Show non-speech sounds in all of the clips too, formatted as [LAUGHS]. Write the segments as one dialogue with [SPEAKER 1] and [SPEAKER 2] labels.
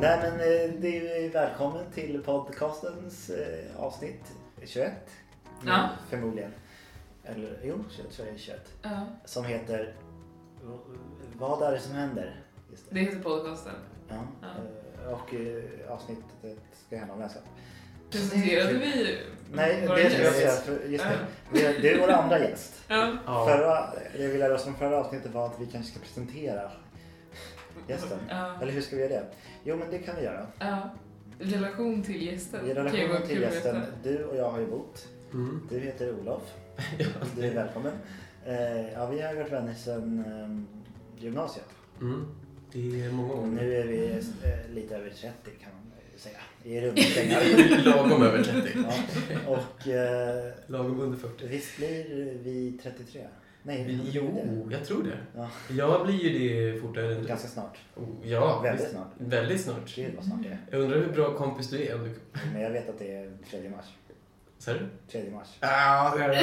[SPEAKER 1] Nej men eh, det är ju välkommen till podcastens eh, avsnitt 21.
[SPEAKER 2] Ja.
[SPEAKER 1] Förmodligen. Eller jo, jag tror det är 21.
[SPEAKER 2] Ja,
[SPEAKER 1] Som heter Vad är det som händer? Just
[SPEAKER 2] det heter podcasten.
[SPEAKER 1] Ja.
[SPEAKER 2] Ja.
[SPEAKER 1] eh, Och avsnittet ska handla om läsa.
[SPEAKER 2] Presenterade vi
[SPEAKER 1] Nej,
[SPEAKER 2] vår
[SPEAKER 1] det ska jag säga. För just det. Är- Du är vår andra gäst.
[SPEAKER 2] Ja.
[SPEAKER 3] Ja.
[SPEAKER 1] Förra, det vi lärde oss från förra avsnittet var att vi kanske ska presentera gästen.
[SPEAKER 2] Ja.
[SPEAKER 1] Eller hur ska vi göra det? Jo men det kan vi göra.
[SPEAKER 2] ja. Relation till gästen.
[SPEAKER 1] I relation till
[SPEAKER 2] kul att
[SPEAKER 1] gästen,
[SPEAKER 2] veta.
[SPEAKER 1] du och jag har ju bott.
[SPEAKER 3] Mm.
[SPEAKER 1] Du heter Olof. [LAUGHS]
[SPEAKER 3] Ja.
[SPEAKER 1] Du är välkommen. Eh, ja, vi har varit vänner sedan eh, gymnasiet.
[SPEAKER 3] Mm. Det är många år.
[SPEAKER 1] nu är vi eh, lite över 30 kan man säga. I runda [LAUGHS] slängar.
[SPEAKER 3] Lagom över 30.
[SPEAKER 1] ja. Och
[SPEAKER 3] Lagom under 40.
[SPEAKER 1] visst blir vi 33? Nej,
[SPEAKER 3] Jo,
[SPEAKER 1] det?
[SPEAKER 3] jag tror det.
[SPEAKER 1] Ja.
[SPEAKER 3] Jag blir ju det fortare än du.
[SPEAKER 1] Ganska snart.
[SPEAKER 3] Oh, Ja,
[SPEAKER 1] Väldigt
[SPEAKER 3] visst.
[SPEAKER 1] snart.
[SPEAKER 3] Väldigt snart.
[SPEAKER 1] Gud vad snart det är.
[SPEAKER 3] Jag undrar hur bra kompis du är. Om du...
[SPEAKER 1] Men jag vet att det är 3 mars.
[SPEAKER 3] Sa du?
[SPEAKER 1] 3 mars.
[SPEAKER 3] Ja, det är det.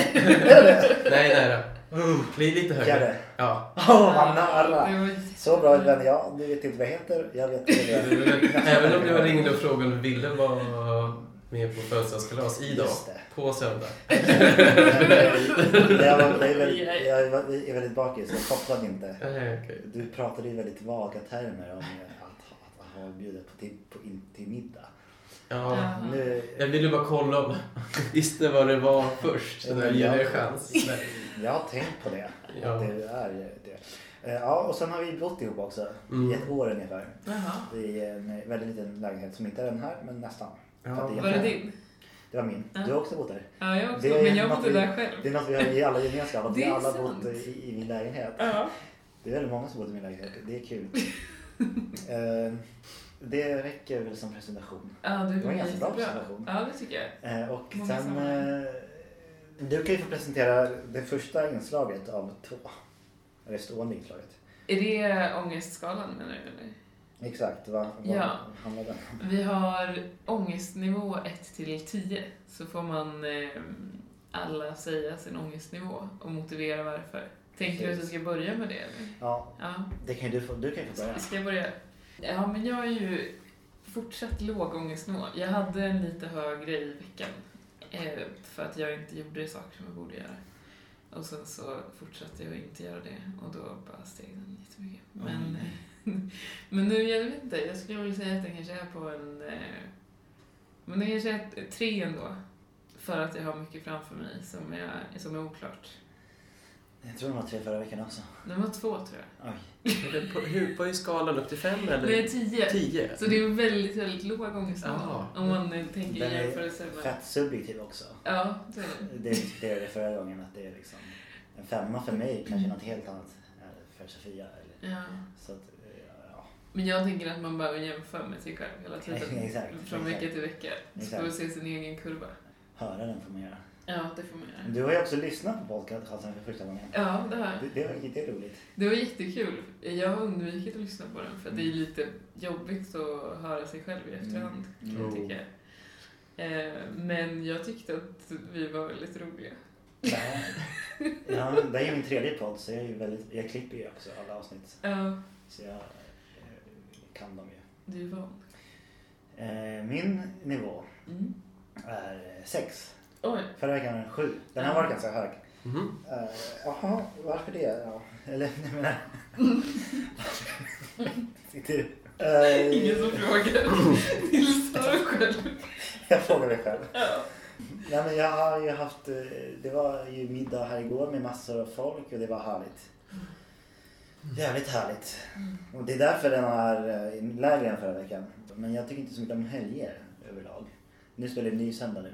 [SPEAKER 3] [LAUGHS] Nej, nära. Uh, bli lite högre.
[SPEAKER 1] Fjärde.
[SPEAKER 3] Ja.
[SPEAKER 1] Åh, vad nära! Så bra vän jag. Du vet inte vad jag heter. Jag vet inte vad jag [LAUGHS]
[SPEAKER 3] Även om jag ringde och frågade om du ville vara med på födelsedagskalas idag.
[SPEAKER 1] Just det.
[SPEAKER 3] På söndag. [LAUGHS]
[SPEAKER 1] jag, var, [LAUGHS] jag, är väldigt, jag är väldigt bakis. Jag kopplade inte.
[SPEAKER 3] Nej.
[SPEAKER 1] Du pratade i väldigt vaga termer om att, att ha bjudit på, till, på, in, till middag.
[SPEAKER 3] Ja.
[SPEAKER 1] Nu,
[SPEAKER 3] Jag ville bara kolla om [LAUGHS] visste vad det var först. Så
[SPEAKER 1] Ja,
[SPEAKER 3] jag ger dig
[SPEAKER 1] jag-
[SPEAKER 3] en chans.
[SPEAKER 1] Jag har tänkt på det.
[SPEAKER 3] Ja.
[SPEAKER 1] Att det är det. Eh, Ja, och sen har vi bott ihop också.
[SPEAKER 3] Mm.
[SPEAKER 1] I ett år ungefär.
[SPEAKER 2] Jaha.
[SPEAKER 1] I en väldigt liten lägenhet som inte är den här, men nästan.
[SPEAKER 3] Ja.
[SPEAKER 1] För att
[SPEAKER 2] Var det din?
[SPEAKER 1] Det var min.
[SPEAKER 2] Ja.
[SPEAKER 1] Du har också bott där.
[SPEAKER 2] Ja, jag också.
[SPEAKER 1] Det är
[SPEAKER 2] Men jag
[SPEAKER 1] något
[SPEAKER 2] bodde
[SPEAKER 1] vi-
[SPEAKER 2] där själv.
[SPEAKER 1] Det är något vi har i alla gemenskap. Att vi
[SPEAKER 2] Det
[SPEAKER 1] alla
[SPEAKER 2] sant.
[SPEAKER 1] bott i, i min lägenhet.
[SPEAKER 2] Ja.
[SPEAKER 1] Det är väldigt många som bott i min lägenhet. Det är kul. [LAUGHS] Eh, det räcker väl som presentation.
[SPEAKER 2] Ja, det
[SPEAKER 1] Det var en ganska bra presentation.
[SPEAKER 2] Ja, det tycker jag.
[SPEAKER 1] Eh, och
[SPEAKER 2] Många
[SPEAKER 1] sen...
[SPEAKER 2] sammanhang.
[SPEAKER 1] Eh, du kan ju få presentera det första inslaget av två. Det stående inslaget.
[SPEAKER 2] Är det ångestskalan menar du? Eller?
[SPEAKER 1] Exakt, vad, vad
[SPEAKER 2] Ja.
[SPEAKER 1] handlar den om?
[SPEAKER 2] Vi har ångestnivå 1 till 10. Så får man eh, alla säga sin ångestnivå och motivera varför. Tänker du att jag ska börja med det? Eller?
[SPEAKER 1] Ja,
[SPEAKER 2] Ja.
[SPEAKER 1] det kan du få, du kan få börja.
[SPEAKER 2] Ska jag börja? Ja, men jag är ju fortsatt låg ångestnivå. Jag hade en lite högre i veckan. Eh, för att jag inte gjorde saker som jag borde göra. Och sen så fortsatte jag inte göra det och då bara steg den jättemycket. Men, [LAUGHS] men nu, jag vet inte, jag skulle vilja säga att den kanske är på en... Eh, men den kanske är tre ändå. För att jag har mycket framför mig som är, som är oklart.
[SPEAKER 1] Jag tror de var tre förra veckan också.
[SPEAKER 2] Den var två tror jag.
[SPEAKER 1] Oj.
[SPEAKER 3] På- hur- Vad är skalan? Upp till fem eller?
[SPEAKER 2] Det är tio.
[SPEAKER 3] Tio?
[SPEAKER 2] Så det är en väldigt, väldigt låg ångestnivå. Om man tänker
[SPEAKER 1] Den är
[SPEAKER 2] jämförelse med...
[SPEAKER 1] Fett subjektiv också.
[SPEAKER 2] Ja, det är det.
[SPEAKER 1] Det diskuterade förra gången att det är liksom en femma för mig kanske något helt annat för Sofia. Eller,
[SPEAKER 2] Ja.
[SPEAKER 1] så att.
[SPEAKER 2] Men jag tänker att man behöver jämföra med sig själv hela tiden.
[SPEAKER 1] Exakt,
[SPEAKER 2] Från
[SPEAKER 1] exakt.
[SPEAKER 2] vecka till vecka. Får man se sin egen kurva.
[SPEAKER 1] Höra den får man göra.
[SPEAKER 2] Ja, det får man göra.
[SPEAKER 1] Du har ju också lyssnat på podcasten för första gången.
[SPEAKER 2] Ja, det har jag.
[SPEAKER 1] Det, det var lite roligt.
[SPEAKER 2] Det var jättekul. Jag har undvikit att lyssna på den för det är lite jobbigt att höra sig själv i efterhand.
[SPEAKER 1] Mm.
[SPEAKER 2] Kan jag
[SPEAKER 3] Mm.
[SPEAKER 2] tycka. Eh, Men jag tyckte att vi var väldigt roliga.
[SPEAKER 1] Ja, ja, det är ju min tredje podd så jag, är ju väldigt, jag klipper ju också alla avsnitt.
[SPEAKER 2] Ja,
[SPEAKER 1] Så jag kan dem ju.
[SPEAKER 2] du är van.
[SPEAKER 1] Eh, Min nivå
[SPEAKER 2] Mm.
[SPEAKER 1] är 6.
[SPEAKER 2] Oj.
[SPEAKER 1] Förra veckan var den 7. Den har
[SPEAKER 2] Ja.
[SPEAKER 1] varit ganska hög.
[SPEAKER 3] Mhm.
[SPEAKER 1] Eh, Jaha, varför det? Ja. Eller, jag menar... [LAUGHS] Sitter du? Eh,
[SPEAKER 2] Ingen som frågar. [LAUGHS] Tillstå själv.
[SPEAKER 1] Jag frågar mig själv.
[SPEAKER 2] Ja.
[SPEAKER 1] Nej, men jag har ju haft... eh, Det var ju middag här igår med massor av folk och det var härligt. Jävligt härligt. Och det är därför den är eh, lägre än förra veckan. Men jag tycker inte så mycket om helger överlag. Nu spelar vi ny söndag nu.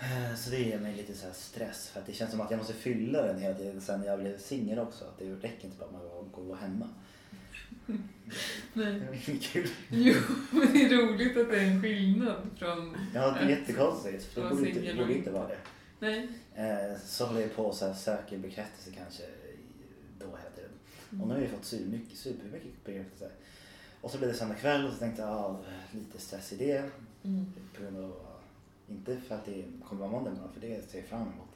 [SPEAKER 1] Eh, Så det ger mig lite så här stress för att det känns som att jag måste fylla den hela tiden sen jag blev singel också. Att det räcker inte bara med att gå hemma. [LAUGHS]
[SPEAKER 2] Nej.
[SPEAKER 1] Det är kul.
[SPEAKER 2] Jo, men det är roligt att det är en skillnad från...
[SPEAKER 1] Ja, det är jättekonstigt. För det
[SPEAKER 2] Vara
[SPEAKER 1] borde inte,
[SPEAKER 2] singel
[SPEAKER 1] borde inte vara det.
[SPEAKER 2] Nej.
[SPEAKER 1] Eh, Så håller jag på och så söker bekräftelse kanske då hela tiden. Och nu har jag fått supermycket, supermycket bekräftelse. Och så blev det söndag kväll och så tänkte jag, ja, lite stress i det.
[SPEAKER 2] Mm.
[SPEAKER 1] På grund av, inte för att det kommer vara måndag imorgon, för det ser jag fram emot.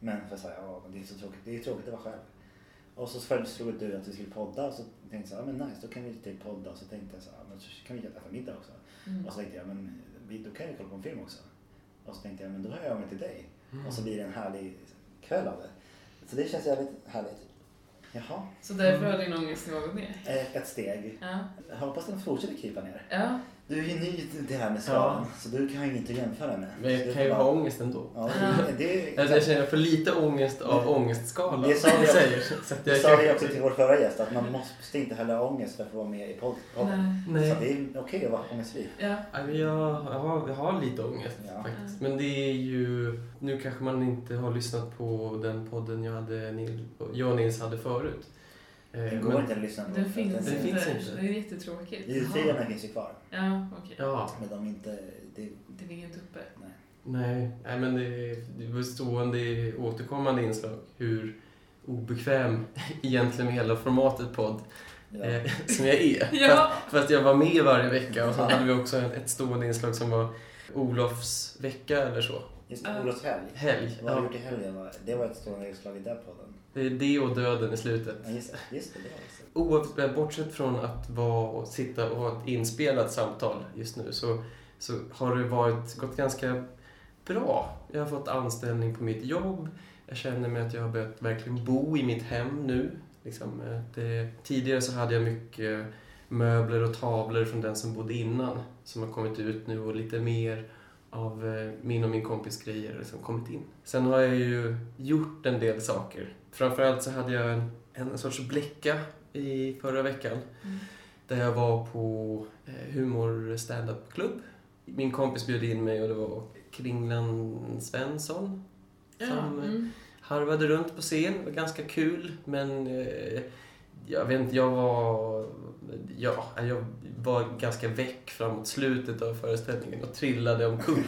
[SPEAKER 1] Men för att säga, men det är så tråkigt. Det är tråkigt att vara själv. Och så föreslog du att vi skulle podda och så tänkte jag så ja men nice, då kan vi typ podda. Och så tänkte jag så här, men så kan vi äta middag också.
[SPEAKER 2] Mm.
[SPEAKER 1] Och så tänkte jag, men då kan vi kolla på en film också. Och så tänkte jag, men då hör jag mig till dig.
[SPEAKER 3] Mm.
[SPEAKER 1] Och så blir det en härlig kväll av det. Så det känns jävligt härligt. Jaha,
[SPEAKER 2] Så därför har din ångestnivå gått ner?
[SPEAKER 1] eh, ett steg.
[SPEAKER 2] Ja.
[SPEAKER 1] Jag hoppas den fortsätter krypa ner.
[SPEAKER 2] Ja.
[SPEAKER 1] Du är ju ny till det här med svaren, så du kan ju inte jämföra med.
[SPEAKER 3] Men jag kan ju
[SPEAKER 1] får
[SPEAKER 3] ha
[SPEAKER 1] bara-
[SPEAKER 3] ångest ändå.
[SPEAKER 1] Ja,
[SPEAKER 2] Ja.
[SPEAKER 1] det,
[SPEAKER 3] Alltså
[SPEAKER 1] det,
[SPEAKER 3] jag känner får lite ångest av
[SPEAKER 1] Det-
[SPEAKER 3] ångestskalan.
[SPEAKER 1] det sa vi också-
[SPEAKER 3] säger. Så
[SPEAKER 1] det sa vi också till vår förra gäst, att man måste inte heller ha ångest för att få vara med i podd- podden.
[SPEAKER 2] Nej.
[SPEAKER 1] Så det är okej att vara ångestfri.
[SPEAKER 2] Ja.
[SPEAKER 3] Ja, men jag, jag, har, jag har lite ångest
[SPEAKER 1] Ja.
[SPEAKER 3] faktiskt. Men det är ju... Nu kanske man inte har lyssnat på den podden jag, hade, Nil- jag och Nils hade förut. Eh,
[SPEAKER 1] Det går
[SPEAKER 3] men-
[SPEAKER 1] inte att lyssna på.
[SPEAKER 2] Den
[SPEAKER 1] att
[SPEAKER 2] finns,
[SPEAKER 3] Den finns inte.
[SPEAKER 2] Det är jättetråkigt.
[SPEAKER 1] Ljudfilerna finns ju kvar.
[SPEAKER 2] Ja, okej.
[SPEAKER 3] Ja,
[SPEAKER 1] Men de är inte... Det,
[SPEAKER 2] Det ligger inte uppe.
[SPEAKER 1] nej.
[SPEAKER 3] nej, nej men det är, det är stående, återkommande inslag hur obekväm [LAUGHS] egentligen med hela formatet podd
[SPEAKER 1] Ja.
[SPEAKER 3] eh, [LAUGHS] som jag är. [LAUGHS]
[SPEAKER 2] Ja.
[SPEAKER 3] Fast, fast jag var med varje vecka och så hade vi också ett stående inslag som var Olofs vecka eller så.
[SPEAKER 1] Just. Olofs helg.
[SPEAKER 3] Helg.
[SPEAKER 1] Vad har du gjort i helgen? Det var ett stående inslag i den podden.
[SPEAKER 3] Det är det och döden i slutet.
[SPEAKER 1] Ja, just. Just det, det.
[SPEAKER 3] Oavsett, bortsett från att vara och sitta och ha ett inspelat samtal just nu så, så har det varit, gått ganska bra. Jag har fått anställning på mitt jobb. Jag känner mig att jag har börjat verkligen bo i mitt hem nu. Liksom, eh, det, tidigare så hade jag mycket möbler och tavlor från den som bodde innan som har kommit ut nu och lite mer av eh, min och min kompis grejer har liksom kommit in. Sen har jag ju gjort en del saker. Framförallt så hade jag en, en sorts bläcka i förra veckan
[SPEAKER 2] Mm.
[SPEAKER 3] där jag var på eh, humor stand-up klubb. Min kompis bjöd in mig och det var Kringlan Svensson som
[SPEAKER 2] Mm.
[SPEAKER 3] harvade runt på scen. Det var ganska kul men eh, jag vet inte, jag var, ja, jag var ganska väck framåt slutet av föreställningen och trillade omkull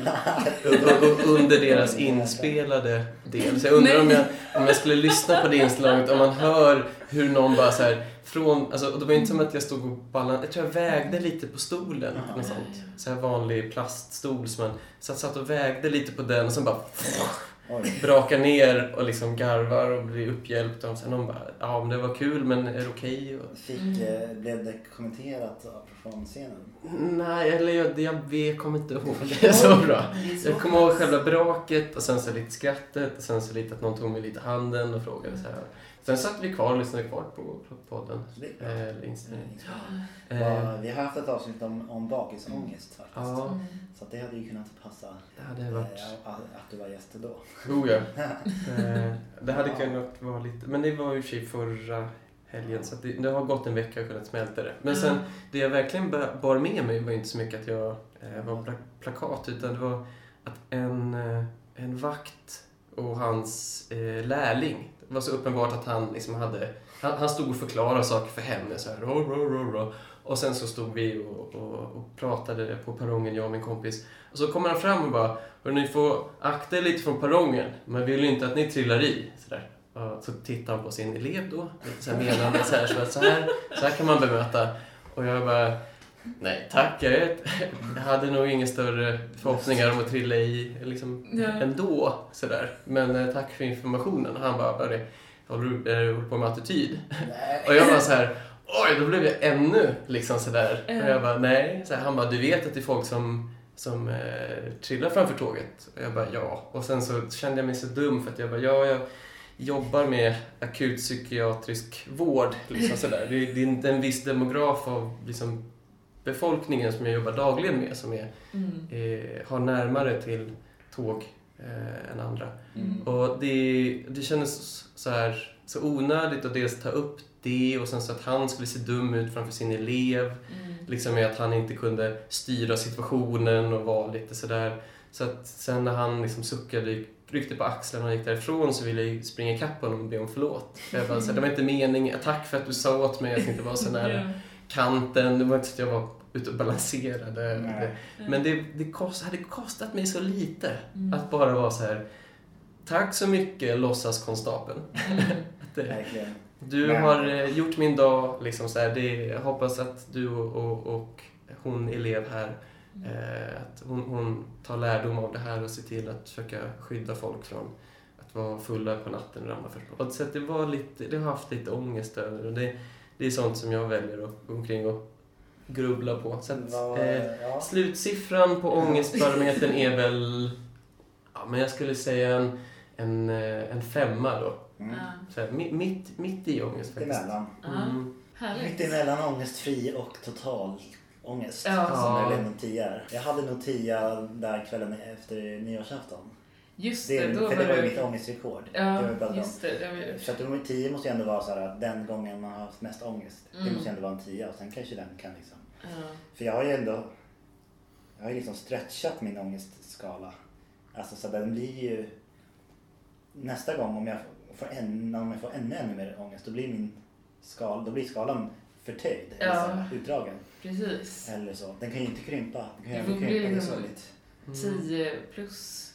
[SPEAKER 3] under deras inspelade del. Så jag undrar om jag, om jag skulle lyssna på det inslaget, om man hör hur någon bara så här från, alltså och det var inte som att jag stod och ballan, jag tror jag vägde lite på stolen, något sånt. Så här vanlig plaststol som man satt, satt och vägde lite på den och sen bara
[SPEAKER 1] Oj.
[SPEAKER 3] brakar ner och liksom garvar och blir upphjälpt. Och sen någon bara, ja men det var kul men är det okej? Och-
[SPEAKER 1] Fick,
[SPEAKER 2] Mm.
[SPEAKER 1] eh, blev det kommenterat från scenen?
[SPEAKER 3] Nej, eller jag, jag vet, kommer inte ihåg [LAUGHS] det så bra.
[SPEAKER 2] Så
[SPEAKER 3] Jag kommer ihåg själva bråket och sen så lite skrattet och sen så lite att någon tog mig lite handen och frågade så här. Sen satt vi kvar och lyssnade kvar på, podden. Eh.
[SPEAKER 2] Ja.
[SPEAKER 3] Eh,
[SPEAKER 1] Vad- Vi har haft ett avsnitt om, om bakisångest faktiskt.
[SPEAKER 3] ja,
[SPEAKER 2] Mm.
[SPEAKER 1] Så att det hade ju kunnat passa
[SPEAKER 3] det hade
[SPEAKER 1] eh,
[SPEAKER 3] varit...
[SPEAKER 1] att, att du var gäst då.
[SPEAKER 3] Oh ja. [LAUGHS] Eh, det hade kunnat vara lite... Men det var ju i förra helgen så att det, det har gått en vecka och kunnat smälta det. Men sen, det jag verkligen ba- bar med mig var inte så mycket att jag eh, var pla- plakat utan det var att en, eh, en vakt och hans eh, lärling, det var så uppenbart att han liksom hade, han, han stod och förklarade saker för henne så här, ro, ro, ro, ro. och sen så stod vi och, och, och pratade på perrongen, jag och min kompis. Och så kommer han fram och bara, "Hörru, ni får akta er lite från perrongen, man vill ju inte att ni trillar i. Så, där. Och så tittar han på sin elev då, lite så här menande så här, så, så här, så här kan man bemöta. Och jag bara, nej tack, jag, hade nog inga större förhoppningar om att trilla i liksom,
[SPEAKER 2] Ja.
[SPEAKER 3] ändå. Sådär. Men eh, tack för informationen. Han bara, "Vad är det? håller du du på med attityd?
[SPEAKER 1] Nej.
[SPEAKER 3] Och jag bara så här, oj, då blev jag ännu liksom sådär.
[SPEAKER 2] Ja.
[SPEAKER 3] Och jag bara, nej. Så här, han bara, du vet att det är folk som, som eh, trillar framför tåget? Och jag bara, ja. Och sen så kände jag mig så dum för att jag bara, ja, jag jobbar med akutpsykiatrisk vård. Liksom sådär. Det, är- det är inte en viss demograf av liksom, befolkningen som jag jobbar dagligen med som är,
[SPEAKER 2] Mm.
[SPEAKER 3] eh, har närmare till tåg eh, än andra.
[SPEAKER 1] Mm.
[SPEAKER 3] Och det, det kändes så här så onödigt att dels ta upp det och sen så att han skulle se dum ut framför sin elev.
[SPEAKER 2] Mm.
[SPEAKER 3] Liksom med att han inte kunde styra situationen och vara lite sådär. Så att sen när han liksom suckade, ryckte på axlarna och gick därifrån så ville jag springa ikapp honom och be om förlåt. För jag bara, så här, det var inte meningen. Tack för att du sa åt mig att inte var så [LAUGHS] nära kanten. Det var inte så att jag var ute och balanserade.
[SPEAKER 1] Nej.
[SPEAKER 3] Men det, det kost, hade kostat mig så lite
[SPEAKER 2] Mm.
[SPEAKER 3] att bara vara så här. Tack så mycket låtsaskonstapeln.
[SPEAKER 2] Mm. [LAUGHS]
[SPEAKER 3] Att det-
[SPEAKER 1] Verkligen.
[SPEAKER 3] Du
[SPEAKER 1] Men-
[SPEAKER 3] har eh, gjort min dag. Liksom så här, det, jag hoppas att du och, och, hon elev här, eh, att hon, hon tar lärdom av det här och ser till att försöka skydda folk från att var fulla på natten och ramlade först. Så att det var lite, det har haft lite ångest över och det. Det är sånt som jag väljer att gå omkring och grubbla på. Så att,
[SPEAKER 1] Vad-
[SPEAKER 3] eh,
[SPEAKER 1] ja.
[SPEAKER 3] Slutsiffran på ångestbarometern är väl, ja men jag skulle säga en, en, eh, en femma då.
[SPEAKER 1] Mm.
[SPEAKER 2] Ja.
[SPEAKER 3] Så här, mi- mitt, mitt i ångest faktiskt.
[SPEAKER 1] Emellan.
[SPEAKER 3] Mm.
[SPEAKER 2] Härligt.
[SPEAKER 1] Mitt emellan ångestfri och total ångest.
[SPEAKER 2] Ja.
[SPEAKER 1] Som
[SPEAKER 3] Ja.
[SPEAKER 1] väl en tia. Jag hade nog tia där kvällen efter nyårsafton.
[SPEAKER 2] Just
[SPEAKER 1] Det,
[SPEAKER 2] det, då
[SPEAKER 1] för det var ju
[SPEAKER 2] det...
[SPEAKER 1] mitt ångestrekord. det var
[SPEAKER 2] Ja, just det. det var ju...
[SPEAKER 1] Så att nummer 10 måste ju ändå vara så att den gången man har haft mest ångest. Det
[SPEAKER 2] Mm.
[SPEAKER 1] måste ju ändå vara en 10 och sen kanske den kan liksom.
[SPEAKER 2] Ja.
[SPEAKER 1] För jag har ju ändå, jag har ju liksom stretchat min ångestskala. Alltså så den blir ju, nästa gång om jag får, en, om jag får ännu, ännu mer ångest då blir min skal, då blir skalan förtöjd.
[SPEAKER 2] Ja.
[SPEAKER 1] här, utdragen.
[SPEAKER 2] Precis.
[SPEAKER 1] Eller så. Den kan ju inte krympa. Den kan ju
[SPEAKER 2] Det
[SPEAKER 1] aldrig
[SPEAKER 2] får bli
[SPEAKER 1] krympa. Det är
[SPEAKER 2] liksom-
[SPEAKER 1] sorgligt.
[SPEAKER 3] Mm.
[SPEAKER 2] 10 plus.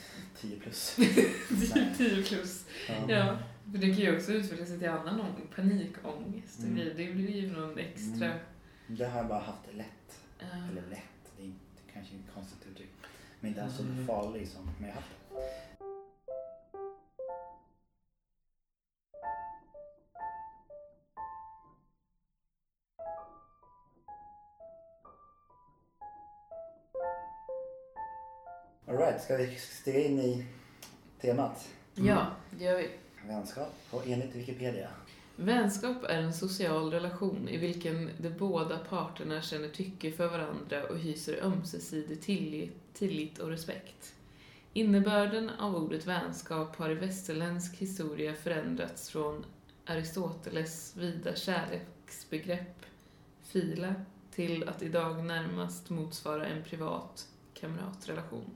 [SPEAKER 2] [LAUGHS]
[SPEAKER 1] 10 plus. [LAUGHS]
[SPEAKER 2] 10 plus.
[SPEAKER 1] Ja.
[SPEAKER 2] Ja. För det kan ju också utveckla sig till annan ångest. Panikångest
[SPEAKER 1] Mm.
[SPEAKER 2] Det blir ju någon extra...
[SPEAKER 1] Mm. Det har jag bara haft lätt.
[SPEAKER 2] Ja.
[SPEAKER 1] Eller lätt, det är inte, kanske ett konstigt uttryck. Men inte alls så
[SPEAKER 3] Mm.
[SPEAKER 1] farlig som, men jag har haft det. Alright, ska vi stiga in i temat?
[SPEAKER 2] ja, det gör vi.
[SPEAKER 1] Vänskap, och enligt Wikipedia.
[SPEAKER 2] Vänskap är en social relation i vilken de båda parterna känner tycke för varandra och hyser ömsesidig tillit, tillit och respekt. Innebörden av ordet vänskap har i västerländsk historia förändrats från Aristoteles vida kärleksbegrepp, fila, till att idag närmast motsvara en privat kamratrelation.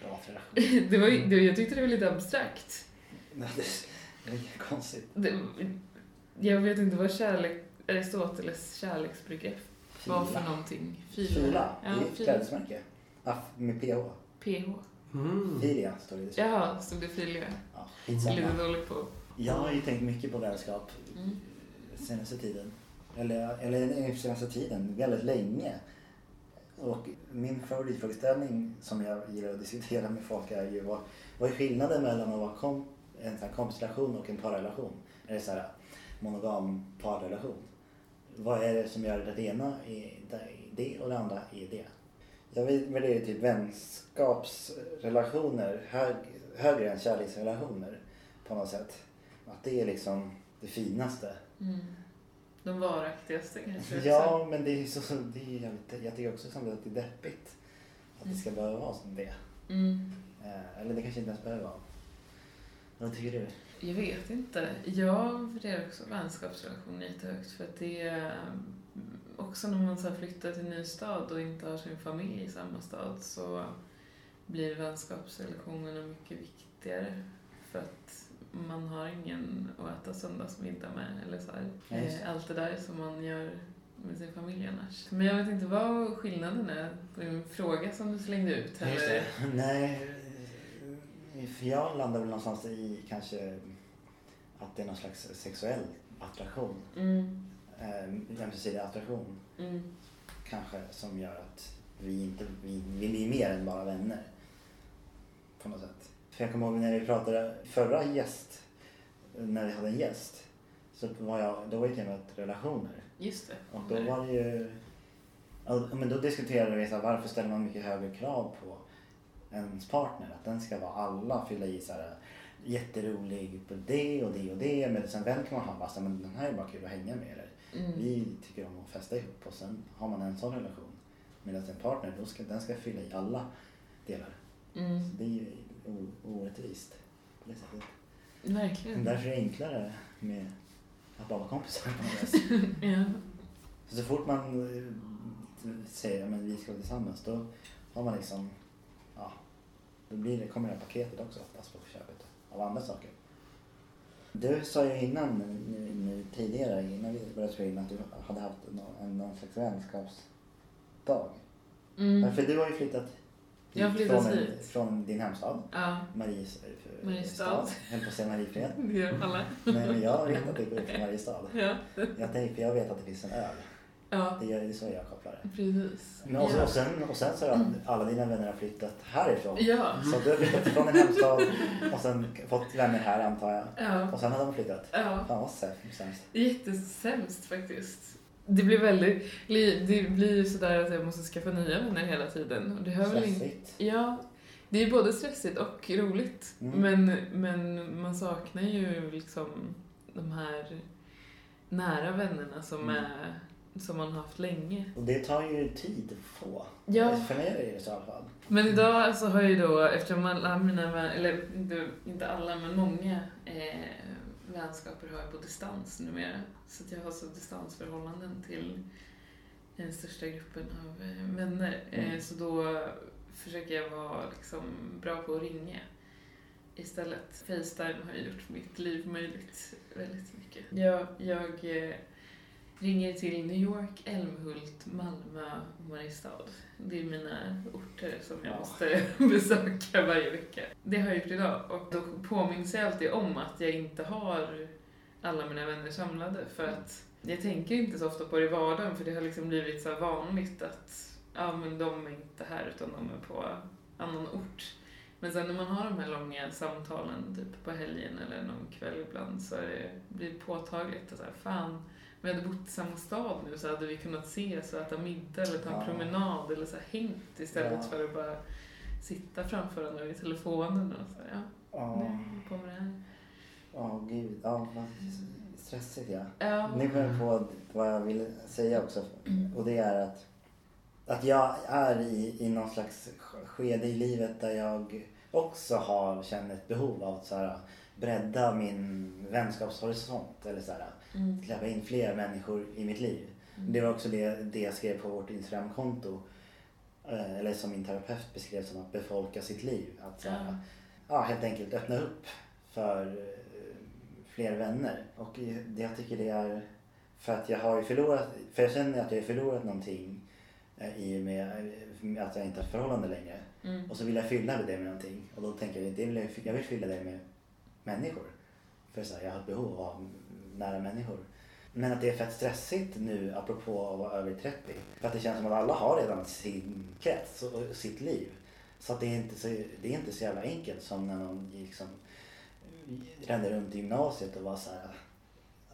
[SPEAKER 1] Kamratrelation. [LAUGHS]
[SPEAKER 2] Det var, ju- det, jag tyckte det var lite abstrakt.
[SPEAKER 1] Nej, det det är inget konstigt.
[SPEAKER 2] Det, jag vet inte vad kärlek, Aristoteles kärleksbegrepp var för
[SPEAKER 1] Fila.
[SPEAKER 2] någonting.
[SPEAKER 1] Fila,
[SPEAKER 2] Ja,
[SPEAKER 1] det är ett
[SPEAKER 2] fila.
[SPEAKER 1] klädesmärke. Ah, med PH.
[SPEAKER 2] PH.
[SPEAKER 3] Mm.
[SPEAKER 1] Filia står det.
[SPEAKER 2] Jaha, stod det filia?
[SPEAKER 1] Ja,
[SPEAKER 2] Lite dålig på.
[SPEAKER 1] Jag har ju tänkt mycket på vänskap
[SPEAKER 2] Mm.
[SPEAKER 1] senaste tiden. Eller, eller senaste tiden, väldigt länge. Och min favoritfrågeställning som jag gillar att diskutera med folk är ju vad, vad är skillnaden mellan att vara kom, en sån här kompisrelation och en parrelation? Eller så här monogam parrelation. Vad är det som gör att det ena är det och det andra är det? Jag värderar typ vänskapsrelationer hög, högre än kärleksrelationer på något sätt. Att det är liksom det finaste.
[SPEAKER 2] Mm. De varaktigaste kanske?
[SPEAKER 1] Ja, men det är så, så det är jävligt, jag tycker också samtidigt att det är deppigt. Att det ska behöva vara som det.
[SPEAKER 2] Mm.
[SPEAKER 1] Eh, eller det kanske inte ens behöver vara. Vad tycker du?
[SPEAKER 2] Jag vet inte. Jag värderar också vänskapsrelationer jättehögt för att det är mm, också när man så flyttar till en ny stad och inte har sin familj i samma stad så blir vänskapsrelationerna mycket viktigare för att man har ingen att äta söndagsmiddag med eller så här.
[SPEAKER 1] Ja, just det.
[SPEAKER 2] Eh, Allt det där som man gör med sin familj annars. Men jag vet inte vad skillnaden är på din fråga som du slängde ut. Eller? [LAUGHS]
[SPEAKER 1] Nej, eh, för jag landar väl någonstans i kanske att det är någon slags sexuell attraktion.
[SPEAKER 2] Mm,
[SPEAKER 1] Eh, ömsesidig attraktion
[SPEAKER 2] mm,
[SPEAKER 1] kanske som gör att vi inte vi, vi blir mer än bara vänner. På något sätt. För jag kommer ihåg när vi pratade förra gäst, när vi hade en gäst. Så var jag, då var ju temat relationer.
[SPEAKER 2] just det.
[SPEAKER 1] Och då var det ju, ja, men då diskuterade vi så här, varför ställer man mycket högre krav på ens partner? Att den ska vara alla, fylla i så här jätterolig på det och det och det. Men sen vem kan man ha? Bara, så här, men den här är bara kul att hänga med. Eller
[SPEAKER 2] Mm.
[SPEAKER 1] vi tycker om att festa ihop och sen har man en sån relation. Medan en partner, då ska, den ska fylla i alla delar.
[SPEAKER 2] Mm.
[SPEAKER 1] Så det är ju o- orättvist på det sättet.
[SPEAKER 2] Verkligen.
[SPEAKER 1] Men därför är det enklare med att bara vara kompisar. [LAUGHS]
[SPEAKER 2] Ja.
[SPEAKER 1] Så, så fort man eh, säger att vi ska vara tillsammans då har man liksom, ja, då blir det, kommer det här paketet också oftast på köpet av andra saker. Du sa ju innan, nu, nu tidigare, innan vi började spela in att du hade haft någon, någon slags vänskapsdag.
[SPEAKER 2] Mm.
[SPEAKER 1] För du har ju flyttat
[SPEAKER 2] Jag har flyttat
[SPEAKER 1] från,
[SPEAKER 2] hit.
[SPEAKER 1] från din hemstad,
[SPEAKER 2] Ja,
[SPEAKER 1] Maries,
[SPEAKER 2] Mariestad.
[SPEAKER 1] Jag höll på att säga Mariefred. [LAUGHS]
[SPEAKER 2] det gör alla.
[SPEAKER 1] Men jag vet att det går ut från Mariestad.
[SPEAKER 2] Ja.
[SPEAKER 1] Jag tänkte, jag vet att det finns en öl
[SPEAKER 2] Ja,
[SPEAKER 1] Det är så jag kopplar det.
[SPEAKER 2] precis.
[SPEAKER 1] Men och,
[SPEAKER 2] ja.
[SPEAKER 1] och, sen, och sen så har alla dina vänner har flyttat härifrån.
[SPEAKER 2] Ja,
[SPEAKER 1] Så du har flyttat från din hemstad och sen fått vänner här antar jag.
[SPEAKER 2] ja,
[SPEAKER 1] Och sen har de flyttat.
[SPEAKER 2] ja.
[SPEAKER 1] Fan vad sämst.
[SPEAKER 2] Jättesämst faktiskt. Det blir väldigt, det blir ju sådär att jag måste skaffa nya vänner hela tiden. Och det hör väl inte...
[SPEAKER 1] Stressigt.
[SPEAKER 2] Ja, det är både stressigt och roligt.
[SPEAKER 1] Mm.
[SPEAKER 2] Men, men man saknar ju liksom de här nära vännerna som,
[SPEAKER 1] Mm.
[SPEAKER 2] är, som man har haft länge.
[SPEAKER 1] Och det tar ju tid att få.
[SPEAKER 2] Ja.
[SPEAKER 1] För mig är det så i alla fall.
[SPEAKER 2] Men idag så har jag ju då, eftersom alla mina vänner, eller inte, inte alla men många eh, vänskaper har jag på distans numera. Så att jag har så distansförhållanden till den största gruppen av eh, vänner. Eh,
[SPEAKER 1] Mm.
[SPEAKER 2] så då försöker jag vara liksom bra på att ringa istället. Facetime har gjort mitt liv möjligt väldigt mycket. Jag, jag eh, ringer till New York, Älmhult, Malmö och Mariestad. Det är mina orter som jag
[SPEAKER 1] Ja.
[SPEAKER 2] måste [LAUGHS] besöka varje vecka. Det har jag gjort idag och då påminns jag alltid om att jag inte har alla mina vänner samlade för att jag tänker inte så ofta på det i vardagen för det har liksom blivit så vanligt att ja men de är inte här utan de är på annan ort. Men sen när man har de här långa samtalen typ på helgen eller någon kväll ibland så är det, blir det påtagligt att så här, fan, vi hade bott i samma stad nu så hade vi kunnat ses och äta middag eller ta en
[SPEAKER 1] Ja.
[SPEAKER 2] promenad eller så här, hängt istället
[SPEAKER 1] Ja.
[SPEAKER 2] för att bara sitta framför varandra i telefonen och så här, ja,
[SPEAKER 1] Ja,
[SPEAKER 2] nu på med det här.
[SPEAKER 1] ja gud. Ja, vad stressigt ja.
[SPEAKER 2] Ja.
[SPEAKER 1] Nu kom jag på vad jag ville säga också.
[SPEAKER 2] Mm.
[SPEAKER 1] Och det är att, att jag är i, i någon slags skede i livet där jag också har känt ett behov av att så här, bredda min vänskapshorisont. Eller så här,
[SPEAKER 2] Mm.
[SPEAKER 1] släppa in fler människor i mitt liv.
[SPEAKER 2] Mm.
[SPEAKER 1] Det var också det, det jag skrev på vårt Instagramkonto. Eh, Eller som min terapeut beskrev som att befolka sitt liv. Att här,
[SPEAKER 2] Ja.
[SPEAKER 1] helt enkelt öppna upp för eh, fler vänner. Och det, jag tycker det är för att jag har ju förlorat, för jag känner att jag har förlorat någonting eh, i och med att jag inte har förhållande längre.
[SPEAKER 2] Mm.
[SPEAKER 1] Och så vill jag fylla det med någonting. Och då tänker jag, det vill jag, jag vill fylla det med människor. För så här, jag har ett behov av nära människor. Men att det är fett stressigt nu apropå att vara över 30. För att det känns som att alla har redan sin krets och sitt liv. Så att det är inte så, det är inte så jävla enkelt som när man liksom rände runt i gymnasiet och var så här,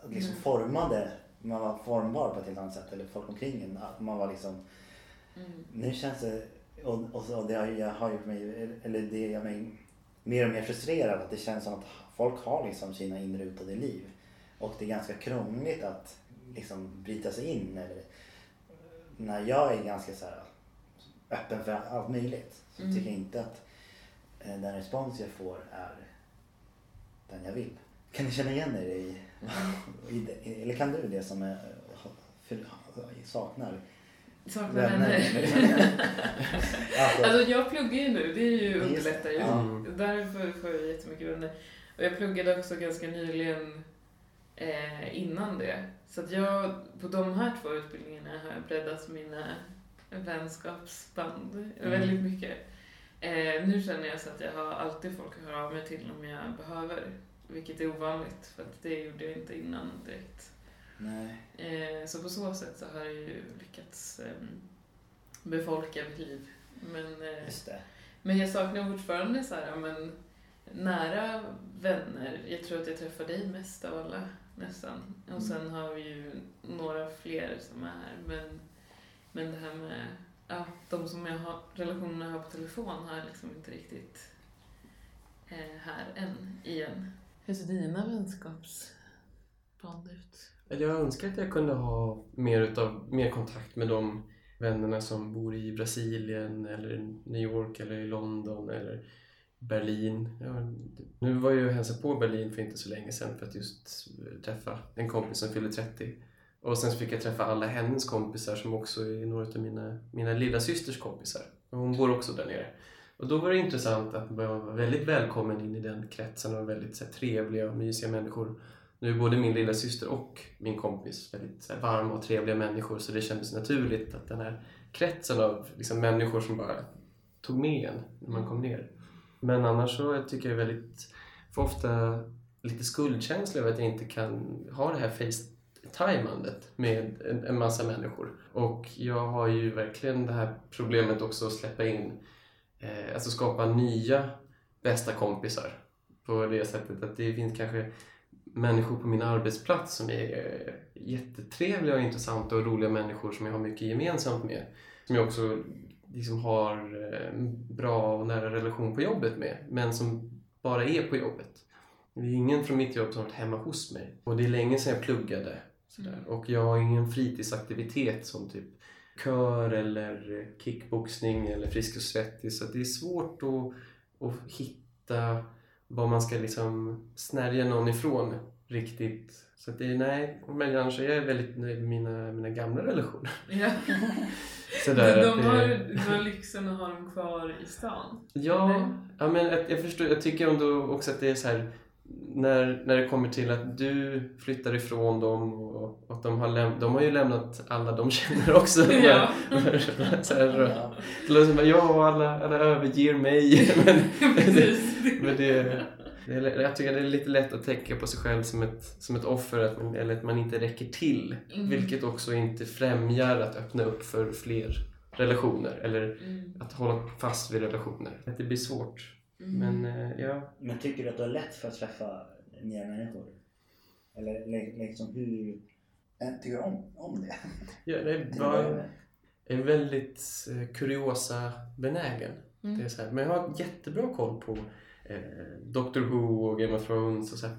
[SPEAKER 1] liksom
[SPEAKER 2] Mm.
[SPEAKER 1] formade, man var formbar på ett helt annat sätt. Eller folk omkring en. att Man var liksom
[SPEAKER 2] Mm.
[SPEAKER 1] nu känns det, och, och, och det har, jag har gjort mig, eller det gör mig mer och mer frustrerad att det känns som att folk har liksom sina inrutade liv. Och det är ganska krångligt att liksom bryta sig in. Eller, när jag är ganska så här, öppen för allt möjligt så
[SPEAKER 2] Mm.
[SPEAKER 1] tycker jag inte att eh, den respons jag får är den jag vill. Kan ni känna igen er i, i det, eller kan du det som är, för, saknar
[SPEAKER 2] Saknar
[SPEAKER 1] vänner? [LAUGHS] alltså,
[SPEAKER 2] Alltså jag pluggar ju nu, det är ju underlättar ju.
[SPEAKER 3] Mm.
[SPEAKER 2] Därför får jag jättemycket vänner. Och jag pluggade också ganska nyligen eh, innan det. Så att jag, på de här två utbildningarna har jag breddat mina vänskapsband
[SPEAKER 1] Mm.
[SPEAKER 2] väldigt mycket. Eh, nu känner jag så att jag har alltid folk att höra av mig till om jag behöver. Vilket är ovanligt, för att det gjorde jag inte innan direkt.
[SPEAKER 1] nej.
[SPEAKER 2] Eh, så på så sätt så har jag ju lyckats eh, befolka mitt liv. Men, eh, men jag saknar fortfarande så här, men, nära vänner. Jag tror att jag träffar dig mest av alla nästan. Och sen har vi ju några fler som är här. Men, men det här med ja, de som jag har, relationerna jag har på telefon har jag liksom inte riktigt eh, här än igen. Hur ser dina vänskapsband ut?
[SPEAKER 3] Jag önskar att jag kunde ha mer, utav, mer kontakt med de vännerna som bor i Brasilien eller New York eller i London eller Berlin. Ja, nu var jag ju och hälsade på Berlin för inte så länge sedan för att just träffa en kompis som fyllde 30. Och sen så fick jag träffa alla hennes kompisar som också är några av mina, mina lilla systers kompisar. Och hon bor också där nere. Och då var det intressant att vara väldigt välkommen in i den kretsen av väldigt så här, trevliga och mysiga människor. Nu är både min lilla syster och min kompis väldigt så här, varma och trevliga människor så det kändes naturligt att den här kretsen av liksom, människor som bara tog med en när man kom ner. Men annars så tycker jag väldigt, får ofta lite skuldkänsla över att jag inte kan ha det här face, tajmandet med en, en massa människor. Och jag har ju verkligen det här problemet också att släppa in, eh, alltså skapa nya bästa kompisar. På det sättet att det finns kanske människor på min arbetsplats som är jättetrevliga och intressanta och roliga människor som jag har mycket gemensamt med. Som jag också liksom har en bra och nära relation på jobbet med, men som bara är på jobbet. Det är ingen från mitt jobb som har varit hemma hos mig. Och det är länge sedan jag pluggade. Sådär. Och jag har ingen fritidsaktivitet som typ kör eller kickboxning eller Frisk och svettig. Så det är svårt att, att hitta vad man ska liksom snärja någon ifrån riktigt. Så det är nej, men annars är jag väldigt nöjd med mina, mina gamla relationer. [LAUGHS]
[SPEAKER 2] Ja. [LAUGHS]
[SPEAKER 3] Sådär,
[SPEAKER 2] de, de har, du har lyxen att ha dem kvar i stan.
[SPEAKER 3] Ja,
[SPEAKER 2] Eller?
[SPEAKER 3] ja men jag, jag förstår. Jag tycker ändå också att det är så här när, när det kommer till att du flyttar ifrån dem och, och de har, läm- de har ju lämnat alla de känner också. [LAUGHS]
[SPEAKER 2] Ja.
[SPEAKER 3] så här, och-
[SPEAKER 1] Ja.
[SPEAKER 3] det låter som att ja, alla, alla överger mig. Men, men det, det är, jag tycker det är lite lätt att tänka på sig själv som ett, som ett offer att man, eller att man inte räcker till.
[SPEAKER 2] Mm.
[SPEAKER 3] Vilket också inte främjar att öppna upp för fler relationer eller
[SPEAKER 2] Mm.
[SPEAKER 3] att hålla fast vid relationer. Att det blir svårt.
[SPEAKER 2] Mm.
[SPEAKER 3] Men eh, ja,
[SPEAKER 1] Men tycker du att du har lätt för att träffa nya människor? Eller li- liksom hur... eh, Tycker du om, om det?
[SPEAKER 3] ja det
[SPEAKER 1] Till att
[SPEAKER 3] var,
[SPEAKER 1] börja med?
[SPEAKER 3] jag är väldigt eh, kuriosa benägen.
[SPEAKER 2] Mm.
[SPEAKER 3] Det är så här, men jag har jättebra koll på Doctor Who och Game of Thrones och så här,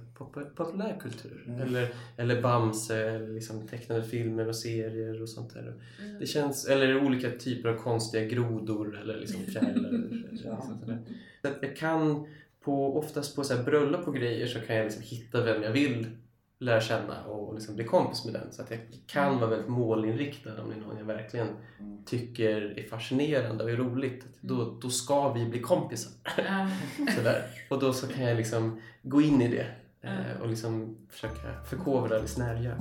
[SPEAKER 3] populärkultur.
[SPEAKER 1] Mm.
[SPEAKER 3] Eller, eller Bamse, eller liksom tecknade filmer och serier och sånt där.
[SPEAKER 2] Mm.
[SPEAKER 3] Det känns, eller olika typer av konstiga grodor eller liksom fjärilar. [LAUGHS]
[SPEAKER 1] Ja.
[SPEAKER 3] Jag kan, på, oftast på så här bröllop och grejer så kan jag liksom hitta vem jag vill lära känna och liksom bli kompis med den. Så att jag kan vara väldigt målinriktad om det är någon jag verkligen
[SPEAKER 1] Mm.
[SPEAKER 3] tycker är fascinerande och är roligt. Då, då ska vi bli kompisar.
[SPEAKER 2] Ja. [LAUGHS]
[SPEAKER 3] Sådär. Och då så kan jag liksom gå in i det eh, och liksom försöka förkovra eller snärja.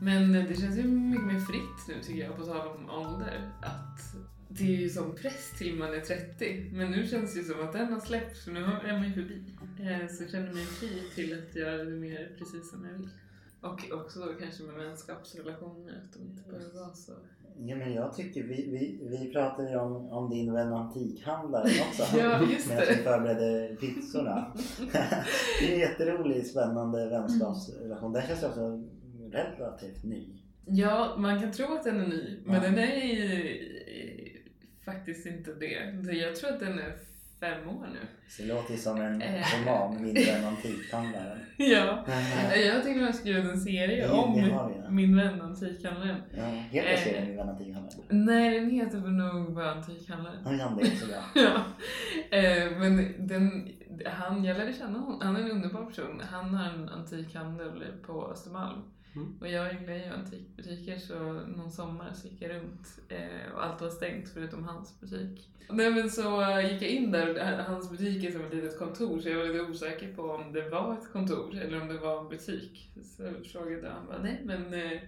[SPEAKER 2] Men det känns ju tycker jag, på tal om ålder. Att det är ju som press till man är 30. Men nu känns det ju som att den har släppts, för nu är man ju förbi. Eh, Så jag känner mig fri till att göra det mer precis som jag vill. Och också då kanske med vänskapsrelationer, att de inte behöver vara så...
[SPEAKER 1] Ja, men jag tycker vi, vi, vi pratade ju om, om din vän antikhandlaren också. [LAUGHS]
[SPEAKER 2] Ja, just
[SPEAKER 1] Medan vi
[SPEAKER 2] det.
[SPEAKER 1] förberedde pizzorna. [LAUGHS] det är en jätterolig, spännande vänskapsrelation. Den känns också relativt ny.
[SPEAKER 2] Ja, man kan tro att den är ny, men
[SPEAKER 1] Ja.
[SPEAKER 2] den är ju eh, faktiskt inte det. Jag tror att den är fem år nu.
[SPEAKER 1] Så det låter ju som en
[SPEAKER 2] Eh.
[SPEAKER 1] roman, Min vän antikhandlaren.
[SPEAKER 2] Ja.
[SPEAKER 1] Men,
[SPEAKER 2] Jag tycker man skrivit en serie
[SPEAKER 1] Det-
[SPEAKER 2] om
[SPEAKER 1] det ja.
[SPEAKER 2] min vän antikhandlaren.
[SPEAKER 1] ja, heter serien Min vän antikhandlaren?
[SPEAKER 2] Nej, den heter väl nog bara Antikhandlaren.
[SPEAKER 1] Han kan det så [LAUGHS] bra.
[SPEAKER 2] Ja. Eh, men den, han, jag lärde känna honom. Han är en underbar person. Han har en antikhandel på Östermalm.
[SPEAKER 3] Mm.
[SPEAKER 2] Och jag gillar ju antikbutiker så någon sommar så gick jag runt eh, och allt var stängt förutom hans butik. Nej men så eh, gick jag in där och hans butik är som ett litet kontor så jag var lite osäker på om det var ett kontor eller om det var en butik. Så jag frågade han bara, nej men eh,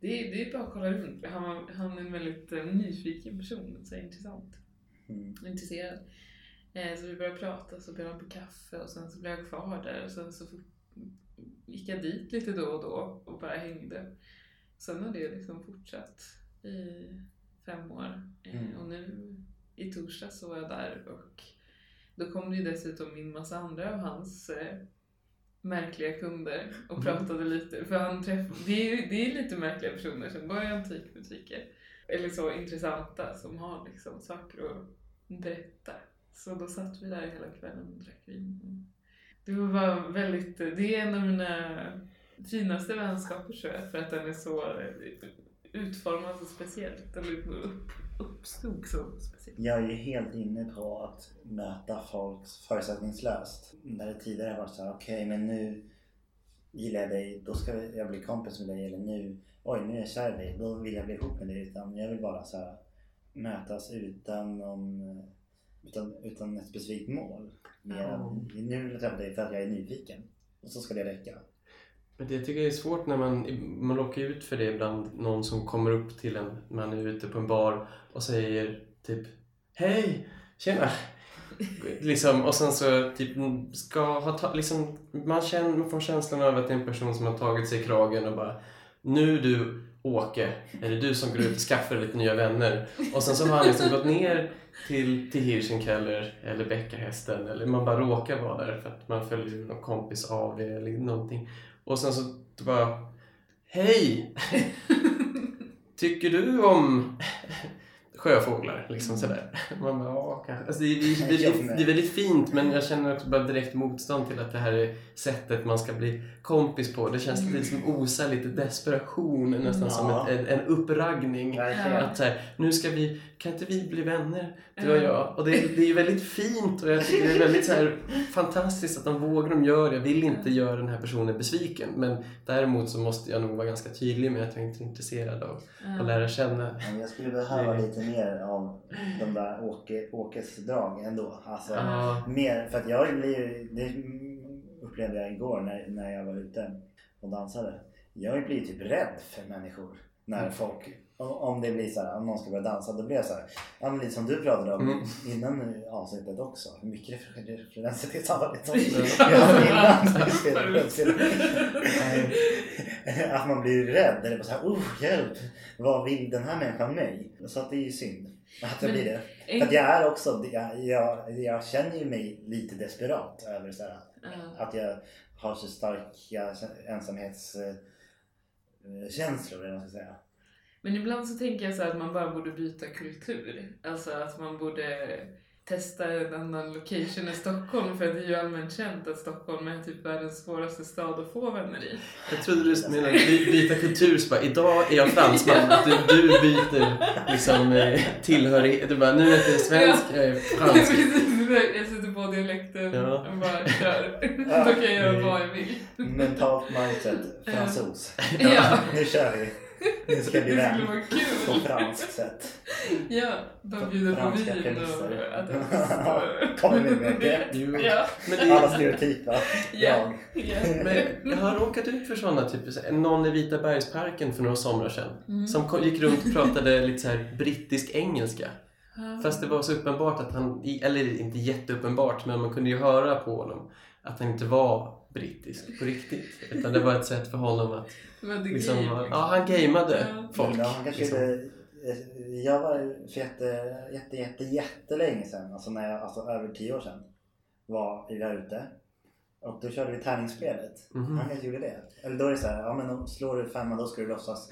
[SPEAKER 2] det, är- det är bara att kolla runt. Han, han är en väldigt eh, nyfiken person, så intressant
[SPEAKER 1] Mm.
[SPEAKER 2] intresserad. Eh, så vi började prata, så bjöd han på kaffe och sen så blev jag kvar där och sen så gick jag dit lite då och då och bara hängde. Sen har det liksom fortsatt i fem år eh,
[SPEAKER 1] Mm.
[SPEAKER 2] och nu i torsdag så var jag där och då kom det ju dessutom in massa andra av hans eh, märkliga kunder och pratade lite. För han träff, det, är, det är lite märkliga personer som går i antikbutiker. Eller så intressanta som har liksom saker att berätta. Så då satt vi där hela kvällen och drack vin. Det var väldigt, det är en av mina finaste vänskaper tror jag för att den är så utformad så speciellt. Den upp, uppstod så speciellt.
[SPEAKER 1] Jag är ju helt inne på att möta folk förutsättningslöst. När det tidigare var så här, okej men nu gillar jag dig, då ska jag bli kompis med dig. Eller nu, oj nu är jag kär i dig, då vill jag bli ihop med dig. Utan jag vill bara så här, mötas utan någon, utan, utan ett specifikt mål. Mer,
[SPEAKER 3] Ja.
[SPEAKER 1] Nu vill jag träffa dig för att jag är nyfiken. Och så ska det räcka.
[SPEAKER 3] Men det jag tycker jag är svårt när man, man råkar ut för det ibland. Någon som kommer upp till en, man är ute på en bar och säger typ Hej! Tjena! [LAUGHS] liksom, och sen så typ ska ha ta, liksom, man, känner, man får känslan av att det är en person som har tagit sig i kragen och bara Nu du Åke, är det du som går ut och skaffar lite nya vänner? Och sen så har han liksom gått ner till, till Hirschenkeller eller Bäckahästen eller man bara råkar vara där för att man följer någon kompis av eller någonting. Och sen så bara Hej! Tycker du om sjöfåglar? Liksom sådär. [LAUGHS] Man bara, ja, kanske. Alltså, det, är, det, är väldigt, det är väldigt fint men jag känner också bara direkt motstånd till att det här är sättet man ska bli kompis på. Det känns
[SPEAKER 2] Mm.
[SPEAKER 3] lite som osar lite desperation, nästan som
[SPEAKER 1] Ja.
[SPEAKER 3] ett, en, en uppraggning.
[SPEAKER 1] Verkligen.
[SPEAKER 3] Att så här, nu ska vi, kan inte vi bli vänner, du och
[SPEAKER 2] Ja.
[SPEAKER 3] jag? Och det, är- det är ju väldigt fint och jag tycker det är väldigt så här, fantastiskt att de vågar de gör det. Jag vill inte göra den här personen besviken men däremot så måste jag nog vara ganska tydlig med att jag inte är intresserad av att lära känna.
[SPEAKER 1] Jag skulle behöva
[SPEAKER 3] Det-
[SPEAKER 1] lite mer av de där Åke, Åkes drag ändå. Alltså,
[SPEAKER 3] Ja.
[SPEAKER 1] mer, för att jag blir det upplevde jag igår när, när jag var ute och dansade. Jag blir typ rädd för människor. När
[SPEAKER 3] Mm.
[SPEAKER 1] folk, om- det blir så här, om någon ska börja dansa, då blir jag så här, ja men lite som du pratade om
[SPEAKER 3] Mm.
[SPEAKER 1] innan avsnittet också. Mycket refer- referenser till samarbete som innan. Att man blir rädd eller bara såhär, oh hjälp! Vad vill den här människan mig? Så att det är ju synd att jag blir det. För att jag är också, jag, jag, jag känner ju mig lite desperat över så här, att jag har så starka ensamhetskänslor eller vad man ska säga.
[SPEAKER 2] Men ibland så tänker jag så här att man bara borde byta kultur. Alltså att man borde testa en annan location än Stockholm. För det är ju allmänt känt att Stockholm är typ världens svåraste stad att få vänner i.
[SPEAKER 3] Jag trodde du menade by- byta kultur, så bara, idag är jag fransman, du, du byter liksom eh, tillhörighet. Du bara, nu är jag svensk, [LAUGHS] jag är fransk.
[SPEAKER 2] jag sätter på dialekten
[SPEAKER 3] Ja.
[SPEAKER 2] och bara kör. [LAUGHS] [LAUGHS] Då kan jag göra vad jag vill.
[SPEAKER 1] Mentalt mindset, fransos.
[SPEAKER 2] Ja,
[SPEAKER 1] Nu kör vi! Nu ska vi
[SPEAKER 2] vara
[SPEAKER 1] på
[SPEAKER 2] kul.
[SPEAKER 1] franskt sätt.
[SPEAKER 2] Ja, de bjuder på vin och adress. [LAUGHS]
[SPEAKER 1] Kommer vi med? [LAUGHS]
[SPEAKER 3] Jo.
[SPEAKER 2] Ja,
[SPEAKER 3] Men det,
[SPEAKER 1] Alla stereotypa
[SPEAKER 2] ja,
[SPEAKER 1] jag.
[SPEAKER 2] ja.
[SPEAKER 3] Men jag har råkat ut för sådana, typ någon i Vita bergsparken för några somrar sedan.
[SPEAKER 2] Mm.
[SPEAKER 3] Som gick runt och pratade lite så här brittisk engelska.
[SPEAKER 2] Ja.
[SPEAKER 3] Fast det var så uppenbart att han, eller inte jätteuppenbart, men man kunde ju höra på honom att han inte var brittisk på riktigt. Utan det var ett sätt för honom att
[SPEAKER 2] Men det
[SPEAKER 3] liksom,
[SPEAKER 2] gay.
[SPEAKER 3] ja han gameade
[SPEAKER 2] Ja.
[SPEAKER 3] folk.
[SPEAKER 1] Ja, han kanske
[SPEAKER 3] liksom.
[SPEAKER 1] jag var för jätte, jätte, jätte, jättelänge sedan, alltså, när jag, alltså över tio år sedan, var jag ute. Och då körde vi tärningsspelet.
[SPEAKER 3] Mhm.
[SPEAKER 1] Han kanske gjorde det. Eller då är det så här, ja men slår du femma då ska du låtsas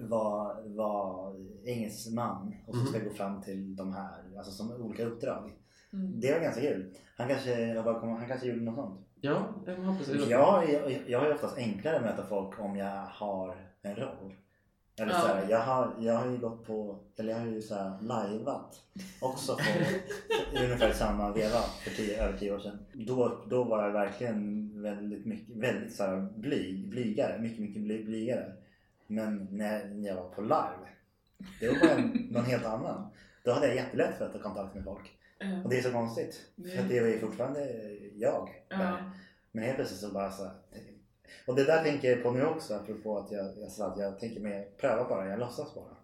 [SPEAKER 1] vara, vara engelsman och så ska du gå fram till de här, alltså som olika uppdrag.
[SPEAKER 2] Mm.
[SPEAKER 1] Det var ganska kul. Han kanske, jag bara kom- han kanske gjorde något sånt.
[SPEAKER 3] Ja, jag hoppas det.
[SPEAKER 1] Jag, jag, jag har ju oftast enklare att möta folk om jag har en roll. Eller
[SPEAKER 2] Ja.
[SPEAKER 1] så här, jag, har, jag har ju gått på, eller jag har ju så här lajvat också på [LAUGHS] ungefär samma veva för tio, över tio år sedan. Då, då var jag verkligen väldigt mycket, väldigt så här blyg, blygare, mycket, mycket bly, blygare. Men när jag var på live, då var jag någon helt annan. Då hade jag jättelätt för att ta kontakt med folk.
[SPEAKER 2] Ja.
[SPEAKER 1] Och det är så konstigt. För att det var ju fortfarande jag.
[SPEAKER 2] Ja.
[SPEAKER 1] Men helt plötsligt så bara så här, Och det där tänker jag på nu också apropå att jag, jag sa att jag tänker mer pröva bara, jag låtsas bara.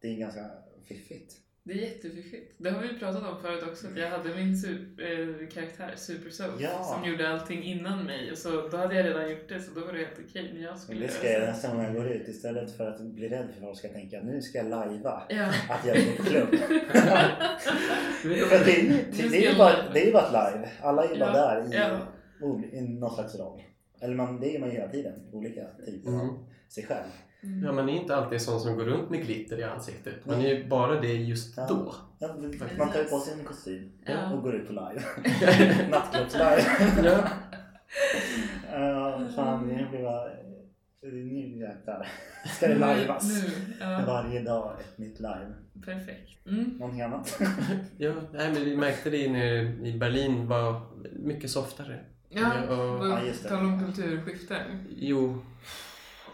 [SPEAKER 1] Det är ganska fiffigt.
[SPEAKER 2] Det är jättefiffigt. Det har vi pratat om förut också. Att jag hade min super, eh, karaktär, Super Soap,
[SPEAKER 1] Ja.
[SPEAKER 2] som gjorde allting innan mig. Och så, då hade jag redan gjort det, så då var det helt okej. Men jag
[SPEAKER 1] Men
[SPEAKER 2] skulle
[SPEAKER 1] det ska
[SPEAKER 2] göra
[SPEAKER 1] jag
[SPEAKER 2] så.
[SPEAKER 1] nästa gång jag går ut istället för att bli rädd för vad folk ska tänka. Nu ska jag lajva
[SPEAKER 2] Ja.
[SPEAKER 1] att jag är på klubb. [LAUGHS] För det,
[SPEAKER 2] Nu
[SPEAKER 1] det,
[SPEAKER 2] ska
[SPEAKER 1] det, är ju
[SPEAKER 2] jag
[SPEAKER 1] bara,
[SPEAKER 2] live.
[SPEAKER 1] det är ju bara ett live. Alla är ju bara
[SPEAKER 2] Ja,
[SPEAKER 1] där i,
[SPEAKER 2] ja.
[SPEAKER 1] ol- i någon slags roll. Eller man, det är man ju hela tiden. Olika typer
[SPEAKER 3] Mm.
[SPEAKER 1] av sig själv.
[SPEAKER 2] Mm.
[SPEAKER 3] Ja, man är inte alltid sån som går runt med glitter i ansiktet. Man är ju bara det just
[SPEAKER 1] Ja.
[SPEAKER 3] då.
[SPEAKER 1] Ja, Man tar ju på sig en kostym
[SPEAKER 2] Ja.
[SPEAKER 1] och går ut på live. [LAUGHS] Nattklubbslive.
[SPEAKER 3] Ja. [LAUGHS]
[SPEAKER 1] Ja, fan nu blir jag... Nu jäklar. Ska det lajvas.
[SPEAKER 2] Nu, ja.
[SPEAKER 1] Varje dag ett nytt live.
[SPEAKER 2] Perfekt. Mm.
[SPEAKER 1] Någonting annat? [LAUGHS]
[SPEAKER 3] Ja, nej, men vi märkte det nere i Berlin var mycket softare.
[SPEAKER 2] Ja,
[SPEAKER 3] och,
[SPEAKER 1] Ja, just det.
[SPEAKER 2] tal om kulturskiften.
[SPEAKER 3] jo,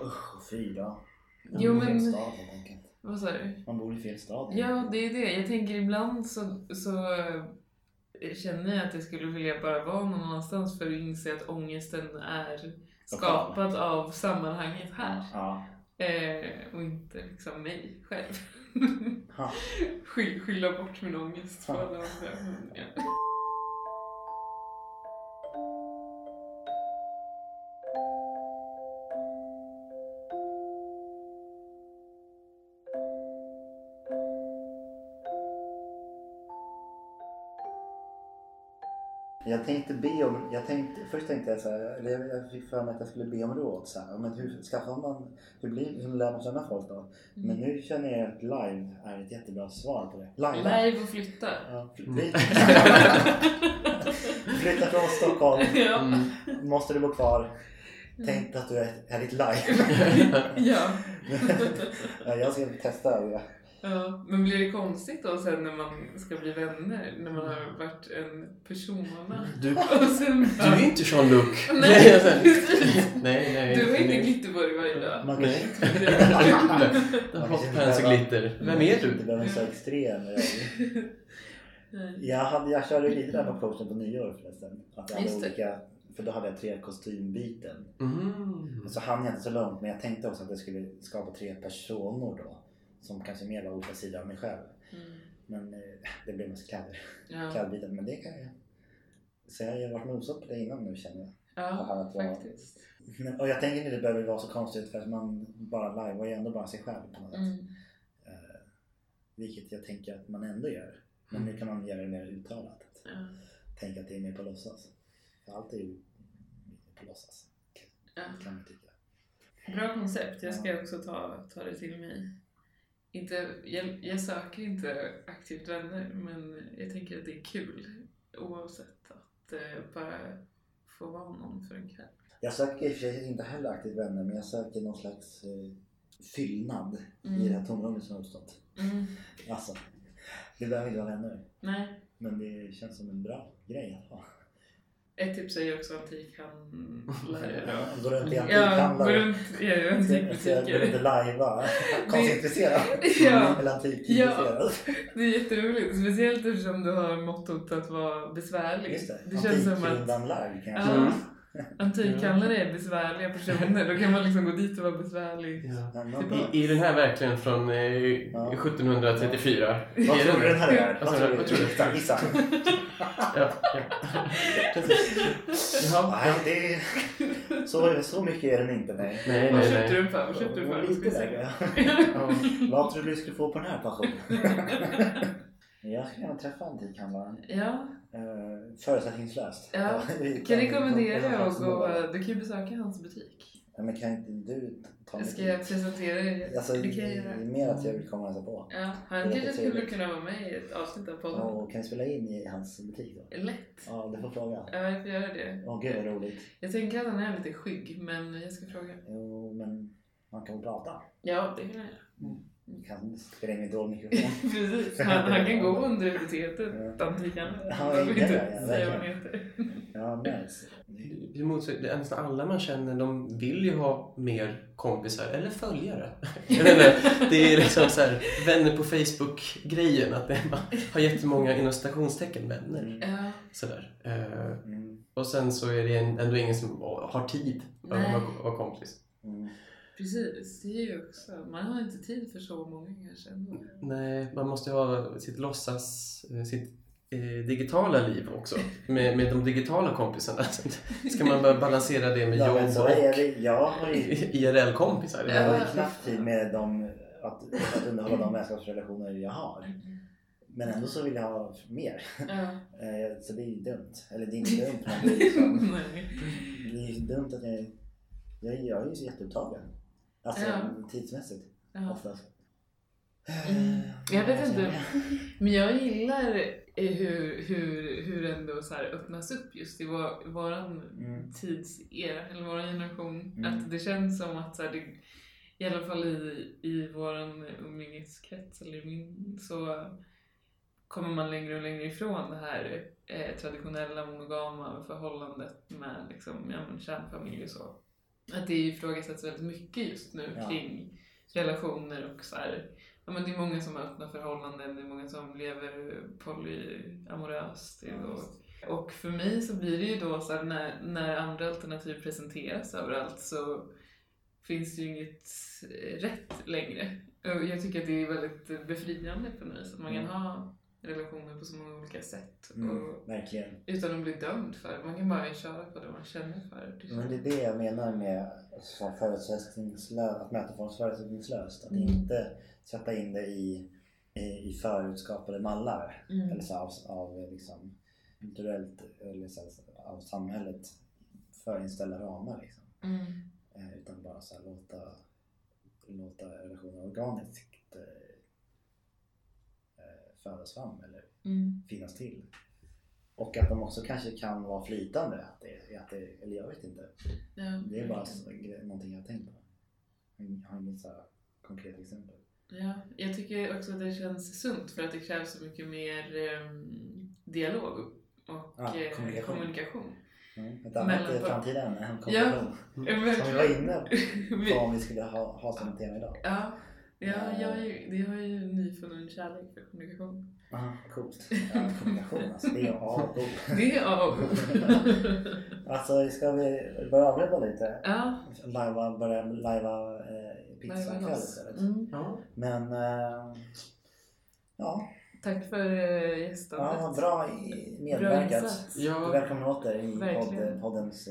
[SPEAKER 1] Usch, fy då. Man
[SPEAKER 2] Jo, men-
[SPEAKER 1] stad.
[SPEAKER 2] Vad sa du?
[SPEAKER 1] Man bor i fel stad.
[SPEAKER 2] Ja, det är det. Jag tänker ibland så, så eh, känner jag att jag skulle vilja bara vara någon annanstans för att inse att ångesten är skapad av sammanhanget här.
[SPEAKER 1] Ja.
[SPEAKER 2] Eh, och inte liksom mig själv. [LAUGHS] Skylla bort min ångest på alla andra.
[SPEAKER 1] Jag tänkte be om, jag tänkte, först tänkte jag så här, eller jag- jag fick för mig att jag skulle be om råd så här, men hur skaffar man, hur blir, hur lär man känna folk då? Men nu känner jag att live är ett jättebra svar på det. Live?
[SPEAKER 2] Live och flytta.
[SPEAKER 1] Ja, fly- [LAUGHS] Flytta från Stockholm,
[SPEAKER 2] Ja.
[SPEAKER 3] Mm.
[SPEAKER 1] måste du bo kvar. Tänk att du är är ditt live.
[SPEAKER 2] ja. [LAUGHS]
[SPEAKER 1] Ja, jag ska testa det.
[SPEAKER 2] Ja. Men blir det konstigt då sen när man ska bli vänner? När man har varit en persona?
[SPEAKER 3] Du,
[SPEAKER 2] sen
[SPEAKER 3] du är inte Jean-Luc. [LAUGHS]
[SPEAKER 2] Nej,
[SPEAKER 3] nej, nej, nej.
[SPEAKER 2] Du har inte
[SPEAKER 3] nej.
[SPEAKER 2] Glitterburg varje dag.
[SPEAKER 1] Man
[SPEAKER 3] Nej.
[SPEAKER 1] Man
[SPEAKER 3] Hot
[SPEAKER 1] kanske
[SPEAKER 3] pants och glitter. Vem är
[SPEAKER 1] Du
[SPEAKER 3] du?
[SPEAKER 1] behöver inte så extrem.
[SPEAKER 2] Nej.
[SPEAKER 1] Jag, hade, jag körde lite där på coachen på nyår förresten. Att jag hade olika, för då hade jag tre kostymbyten.
[SPEAKER 3] Mm.
[SPEAKER 1] Så hann jag inte så långt men jag tänkte också att jag skulle skapa tre personer då. Som kanske mer var olika sidor av mig själv.
[SPEAKER 2] Mm.
[SPEAKER 1] Men eh, det blev mest kläder.
[SPEAKER 2] Ja.
[SPEAKER 1] Klädbyten. Men det kan jag. Så jag har ju varit nosad på det innan nu känner jag.
[SPEAKER 2] ja, faktiskt.
[SPEAKER 1] Men, och jag tänker inte det behöver vara så konstigt för att man bara livear ju ändå bara sig själv på något sätt.
[SPEAKER 2] Mm.
[SPEAKER 1] Eh, vilket jag tänker att man ändå gör. Men nu kan man göra det mer uttalat.
[SPEAKER 2] Ja.
[SPEAKER 1] Tänk att det är mer på låtsas. För allt är ju på låtsas.
[SPEAKER 2] Ja.
[SPEAKER 1] Kan man tycka.
[SPEAKER 2] Bra koncept. Jag ska också ta, ta det till mig. Inte, jag, jag söker inte aktivt vänner men jag tänker att det är kul oavsett att eh, bara få vara någon för en kväll.
[SPEAKER 1] Jag söker i och för sig inte heller aktivt vänner men jag söker någon slags eh, fyllnad i
[SPEAKER 2] Mm.
[SPEAKER 1] det här tomrummet som har uppstått.
[SPEAKER 2] Mm.
[SPEAKER 1] Alltså, vi behöver inte vara vänner.
[SPEAKER 2] Nej.
[SPEAKER 1] Men det känns som en bra grej att ha.
[SPEAKER 2] Ett tips är ju också antikhandlare. då. [LAUGHS]
[SPEAKER 1] Gå runt i
[SPEAKER 2] Ja, gå
[SPEAKER 1] antikhandlare.
[SPEAKER 2] runt i
[SPEAKER 1] Gå runt och
[SPEAKER 2] antikbutiker.
[SPEAKER 1] lajva. [LAUGHS] Konstintresserad. [LAUGHS]
[SPEAKER 2] Ja.
[SPEAKER 1] Eller antikintresserad.
[SPEAKER 2] Det är jätteroligt, speciellt eftersom du har mottot att vara besvärlig.
[SPEAKER 1] Just det.
[SPEAKER 2] det känns som att
[SPEAKER 1] kanske.
[SPEAKER 2] ja,
[SPEAKER 3] Mm. [LAUGHS]
[SPEAKER 2] antikhandlare är besvärliga personer. Då kan man liksom gå dit och vara besvärlig.
[SPEAKER 3] Ja. I, I den här verkligen från eh,
[SPEAKER 1] Ja.
[SPEAKER 3] 1734.
[SPEAKER 1] Vad
[SPEAKER 3] Är
[SPEAKER 1] tror du den här är?
[SPEAKER 3] Vad
[SPEAKER 1] Vad
[SPEAKER 3] tror du?
[SPEAKER 1] Gissa, Gissa.
[SPEAKER 3] Ja, ja. Precis. Jaha.
[SPEAKER 1] Nej, det är... så, så mycket är den inte. Nej.
[SPEAKER 3] Nej,
[SPEAKER 2] Vad
[SPEAKER 3] nej,
[SPEAKER 2] köpte
[SPEAKER 3] nej.
[SPEAKER 2] du för? Vad köpte du för?
[SPEAKER 1] Lite lägre.
[SPEAKER 3] Ja. [LAUGHS]
[SPEAKER 1] Vad tror du du skulle få på den här passionen? [LAUGHS] Jag skulle gärna träffa antikhandlaren.
[SPEAKER 2] Ja,
[SPEAKER 1] Uh, förutsättningslöst.
[SPEAKER 2] Ja, [LAUGHS] kan rekommendera dig att gå... Du kan ju besöka hans butik.
[SPEAKER 1] Ja, men kan inte du ta mig
[SPEAKER 2] Ska jag presentera dig?
[SPEAKER 1] Alltså,
[SPEAKER 2] det kan jag
[SPEAKER 1] är
[SPEAKER 2] göra.
[SPEAKER 1] mer att jag vill komma och hälsa på.
[SPEAKER 2] Ja, han kanske skulle kunna vara med i ett avsnitt av podden.
[SPEAKER 1] Och kan vi spela in i hans butik då?
[SPEAKER 2] Lätt.
[SPEAKER 1] Ja, du får fråga.
[SPEAKER 2] Ja, jag får göra det.
[SPEAKER 1] Åh gud vad roligt.
[SPEAKER 2] Jag tänker att han är lite skygg, men jag ska fråga.
[SPEAKER 1] Jo, men man kan väl prata?
[SPEAKER 2] Ja, det kan jag göra.
[SPEAKER 1] Vi kan dold mikrofon. [LAUGHS]
[SPEAKER 2] Precis. Han, han kan gå under.
[SPEAKER 1] Ja,
[SPEAKER 2] Jag vill
[SPEAKER 1] ja,
[SPEAKER 2] inte
[SPEAKER 1] ja,
[SPEAKER 2] säga vad han heter. [LAUGHS]
[SPEAKER 1] Ja, nice.
[SPEAKER 3] Vi motsäger- det är nästan alla man känner de vill ju ha mer kompisar eller följare. [LAUGHS] Det är liksom så här, vänner på Facebook-grejen. Att man har jättemånga inom citationstecken vänner.
[SPEAKER 1] Mm.
[SPEAKER 3] Sådär. Eh,
[SPEAKER 1] Mm.
[SPEAKER 3] och sen så är det ändå ingen som har tid att vara kompis.
[SPEAKER 1] Mm.
[SPEAKER 2] Precis. Det är ju också... Man har inte tid för så många kanske ändå.
[SPEAKER 3] Nej, man måste ju ha sitt låtsas, eh, sitt eh, digitala liv också. Med, med de digitala kompisarna. [LAUGHS] Ska man bara balansera det med
[SPEAKER 1] Ja,
[SPEAKER 3] jobb
[SPEAKER 1] så
[SPEAKER 3] och
[SPEAKER 1] är det. Jag har ju
[SPEAKER 3] IRL-kompisar?
[SPEAKER 1] jag har ju
[SPEAKER 2] Ja.
[SPEAKER 1] knappt tid med dem, att, att underhålla de vänskapsrelationer jag har. Men ändå så vill jag ha mer.
[SPEAKER 2] Ja. [LAUGHS]
[SPEAKER 1] Eh, Så det är ju dumt. Eller det är inte dumt men [LAUGHS] det är, liksom,
[SPEAKER 2] Nej.
[SPEAKER 1] det är ju dumt att jag, jag, jag är ju så jätteupptagen. Alltså
[SPEAKER 2] Ja.
[SPEAKER 1] tidsmässigt
[SPEAKER 2] Ja.
[SPEAKER 1] oftast.
[SPEAKER 2] Mm. Jag vet inte. Men jag gillar eh, hur, hur, hur ändå så här öppnas upp just i vår, våran
[SPEAKER 1] Mm.
[SPEAKER 2] tidsera, eller vår generation.
[SPEAKER 1] Mm.
[SPEAKER 2] Att det känns som att så här, det, i alla fall i, i våran umgängeskrets, eller min, så kommer man längre och längre ifrån det här eh, traditionella monogama förhållandet med liksom, ja, men kärnfamilj och så. Att det ifrågasätts väldigt mycket just nu
[SPEAKER 1] Ja.
[SPEAKER 2] kring relationer och så här, ja, men det är många som har öppna förhållanden, det är många som lever polyamoröst. Och, och för mig så blir det ju då så här, när, när andra alternativ presenteras överallt så finns det ju inget rätt längre. Och jag tycker att det är väldigt befriande på något vis. Att man kan
[SPEAKER 1] Mm.
[SPEAKER 2] ha relationer på så många olika sätt.
[SPEAKER 1] Mm,
[SPEAKER 2] Och
[SPEAKER 1] verkligen.
[SPEAKER 2] utan att bli dömd för det. Man kan bara köra på det man känner för. Det
[SPEAKER 1] Men det är det jag menar med så förutsättningslöst, att möta folk förutsättningslöst. Att
[SPEAKER 2] Mm.
[SPEAKER 1] inte sätta in det i, i, i förutskapade mallar.
[SPEAKER 2] Mm.
[SPEAKER 1] Eller så av, av liksom, kulturellt eller så, av samhället förinställda ramar. Liksom.
[SPEAKER 2] Mm.
[SPEAKER 1] Eh, utan bara så här, låta, låta relationer organiskt födas fram eller
[SPEAKER 2] Mm.
[SPEAKER 1] finnas till. Och att de också kanske kan vara flytande. Att det, att det, eller jag vet inte.
[SPEAKER 2] Ja,
[SPEAKER 1] Det är bara så, någonting jag har tänkt på. Jag har inget så konkret exempel.
[SPEAKER 2] Ja, jag tycker också att det känns sunt för att det krävs så mycket mer ehm, dialog och
[SPEAKER 1] Ja,
[SPEAKER 2] eh,
[SPEAKER 1] kommunikation.
[SPEAKER 2] kommunikation.
[SPEAKER 1] Mm. Ett annat
[SPEAKER 2] Mellan-
[SPEAKER 1] framtida ämne, hemkommunikation.
[SPEAKER 2] Ja,
[SPEAKER 1] Som vi var inne på [LAUGHS] om vi skulle ha, ha som tema idag.
[SPEAKER 2] Ja, ja jag, är ju, det har ju nyfunnen kärlek för kommunikation.
[SPEAKER 1] Aha, coolt. Ja, kommunikation, alltså, det är A och O. [LAUGHS]
[SPEAKER 2] Det är A och O. [LAUGHS]
[SPEAKER 1] Alltså, ska vi börja avrunda lite?
[SPEAKER 2] Ja,
[SPEAKER 1] Lajva, börja lajva eh, pizzakväll istället.
[SPEAKER 2] Mm.
[SPEAKER 3] Ja.
[SPEAKER 1] Men, eh, ja,
[SPEAKER 2] Tack för eh, gästandet.
[SPEAKER 1] ja, bra
[SPEAKER 2] Bra
[SPEAKER 1] medverkat.
[SPEAKER 2] insats.
[SPEAKER 3] Ja.
[SPEAKER 1] Välkommen åter i podd, poddens...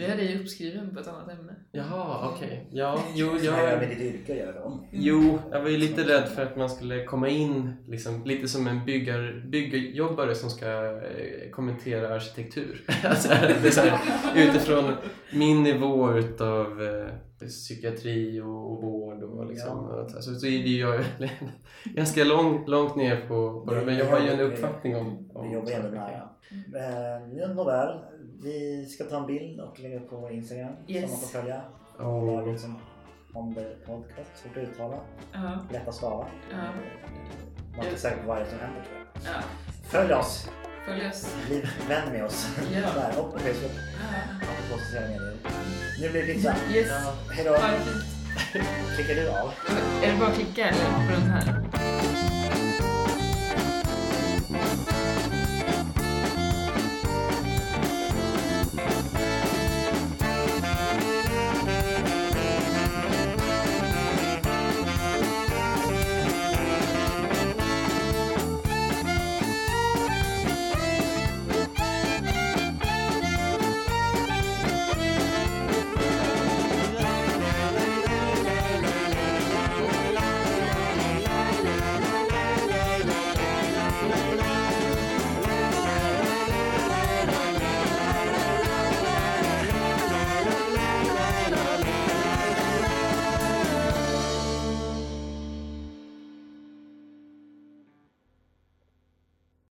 [SPEAKER 2] Vi hade ju uppskriven på ett annat ämne.
[SPEAKER 3] Jaha, okej. Ja, jo,
[SPEAKER 1] Som har med
[SPEAKER 3] jag...
[SPEAKER 1] ditt yrke göra då.
[SPEAKER 3] Jo, jag var ju lite rädd för att man skulle komma in liksom, lite som en byggar, byggjobbare som ska eh, kommentera arkitektur. [LAUGHS] alltså, det är så här, [LAUGHS] utifrån min nivå utav eh, psykiatri och, och vård och liksom,
[SPEAKER 1] Ja.
[SPEAKER 3] alltså, så är det ju jag [LAUGHS] ganska lång, långt ner på, på det, men jag har ju en uppfattning om, om
[SPEAKER 1] Vi jobbar ändå
[SPEAKER 3] saker.
[SPEAKER 1] nära. Eh, ja, Nåväl, vi ska ta en bild och lägga på Instagram
[SPEAKER 2] Yes.
[SPEAKER 1] som man får följa. Bara liksom om det podcast, svårt att uttala,
[SPEAKER 2] Ja,
[SPEAKER 1] lätt att stava.
[SPEAKER 2] ja,
[SPEAKER 1] Man är inte säker på vad det är som händer tror jag.
[SPEAKER 2] ja.
[SPEAKER 1] Följ oss,
[SPEAKER 2] Följ oss.
[SPEAKER 1] bli vän med oss.
[SPEAKER 2] Ja.
[SPEAKER 1] Där, och på Facebook
[SPEAKER 2] Ja.
[SPEAKER 1] och på sociala medier. Nu blir det pizza.
[SPEAKER 2] Yes.
[SPEAKER 3] Ja.
[SPEAKER 1] Hej då.
[SPEAKER 2] Ha det fint.
[SPEAKER 1] Klickar du av?
[SPEAKER 2] Är det bara att klicka eller på den här?